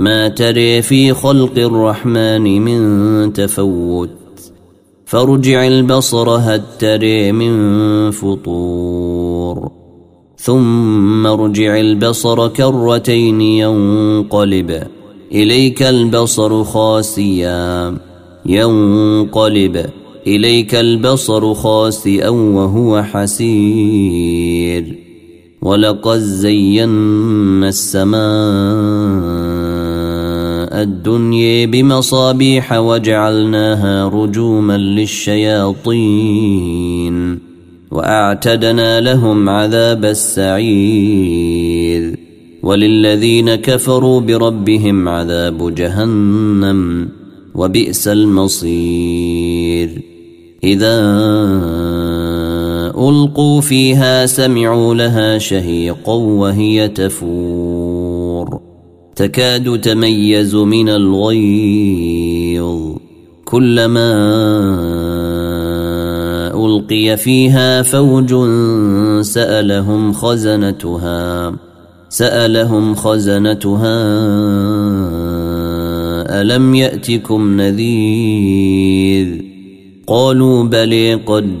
ما تري في خلق الرحمن من تفوت فارجع البصر هل تري من فطور ثم ارجع البصر كرتين ينقلب إليك البصر خاسيا ينقلب إليك البصر خاسئا وهو حسير ولقد زينا السماء الدنيا بمصابيح وجعلناها رجوما للشياطين وأعتدنا لهم عذاب السعير وللذين كفروا بربهم عذاب جهنم وبئس المصير إذا ألقوا فيها سمعوا لها شهيقا وهي تفور تكاد تميز من الغيظ. كلما ألقي فيها فوج سألهم خزنتها سألهم خزنتها ألم يأتكم نذير؟ قالوا بلي قد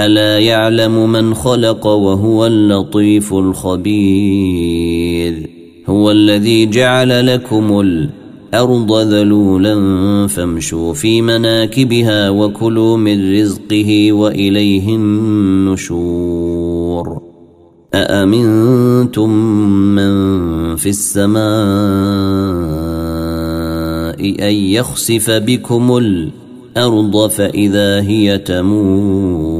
ألا يعلم من خلق وهو اللطيف الخبير؟ هو الذي جعل لكم الأرض ذلولا فامشوا في مناكبها وكلوا من رزقه وإليه النشور. أأمنتم من في السماء أن يخسف بكم الأرض فإذا هي تمور؟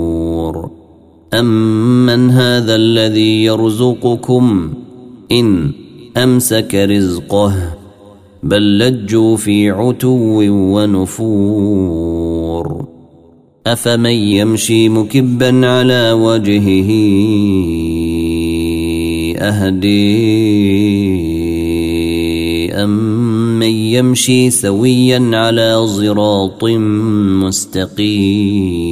أمن هذا الذي يرزقكم إن أمسك رزقه بل لجوا في عتو ونفور أفمن يمشي مكبا على وجهه أهدي أمن يمشي سويا على صراط مستقيم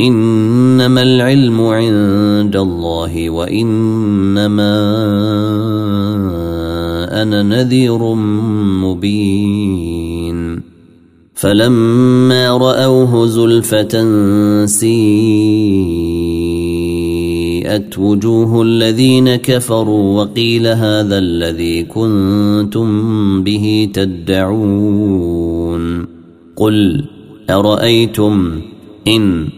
إنما العلم عند الله وإنما أنا نذير مبين. فلما رأوه زلفة سيئت وجوه الذين كفروا وقيل هذا الذي كنتم به تدعون. قل أرأيتم إن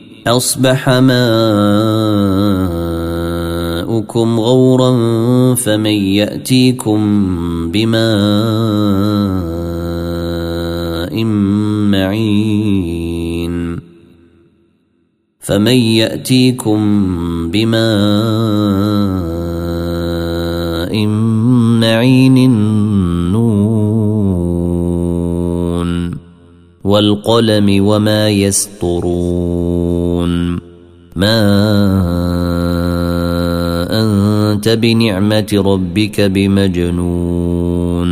أصبح ماؤكم غورا فمن يأتيكم بماء معين فمن يأتيكم بماء معين والقلم وما يسطرون ما أنت بنعمة ربك بمجنون.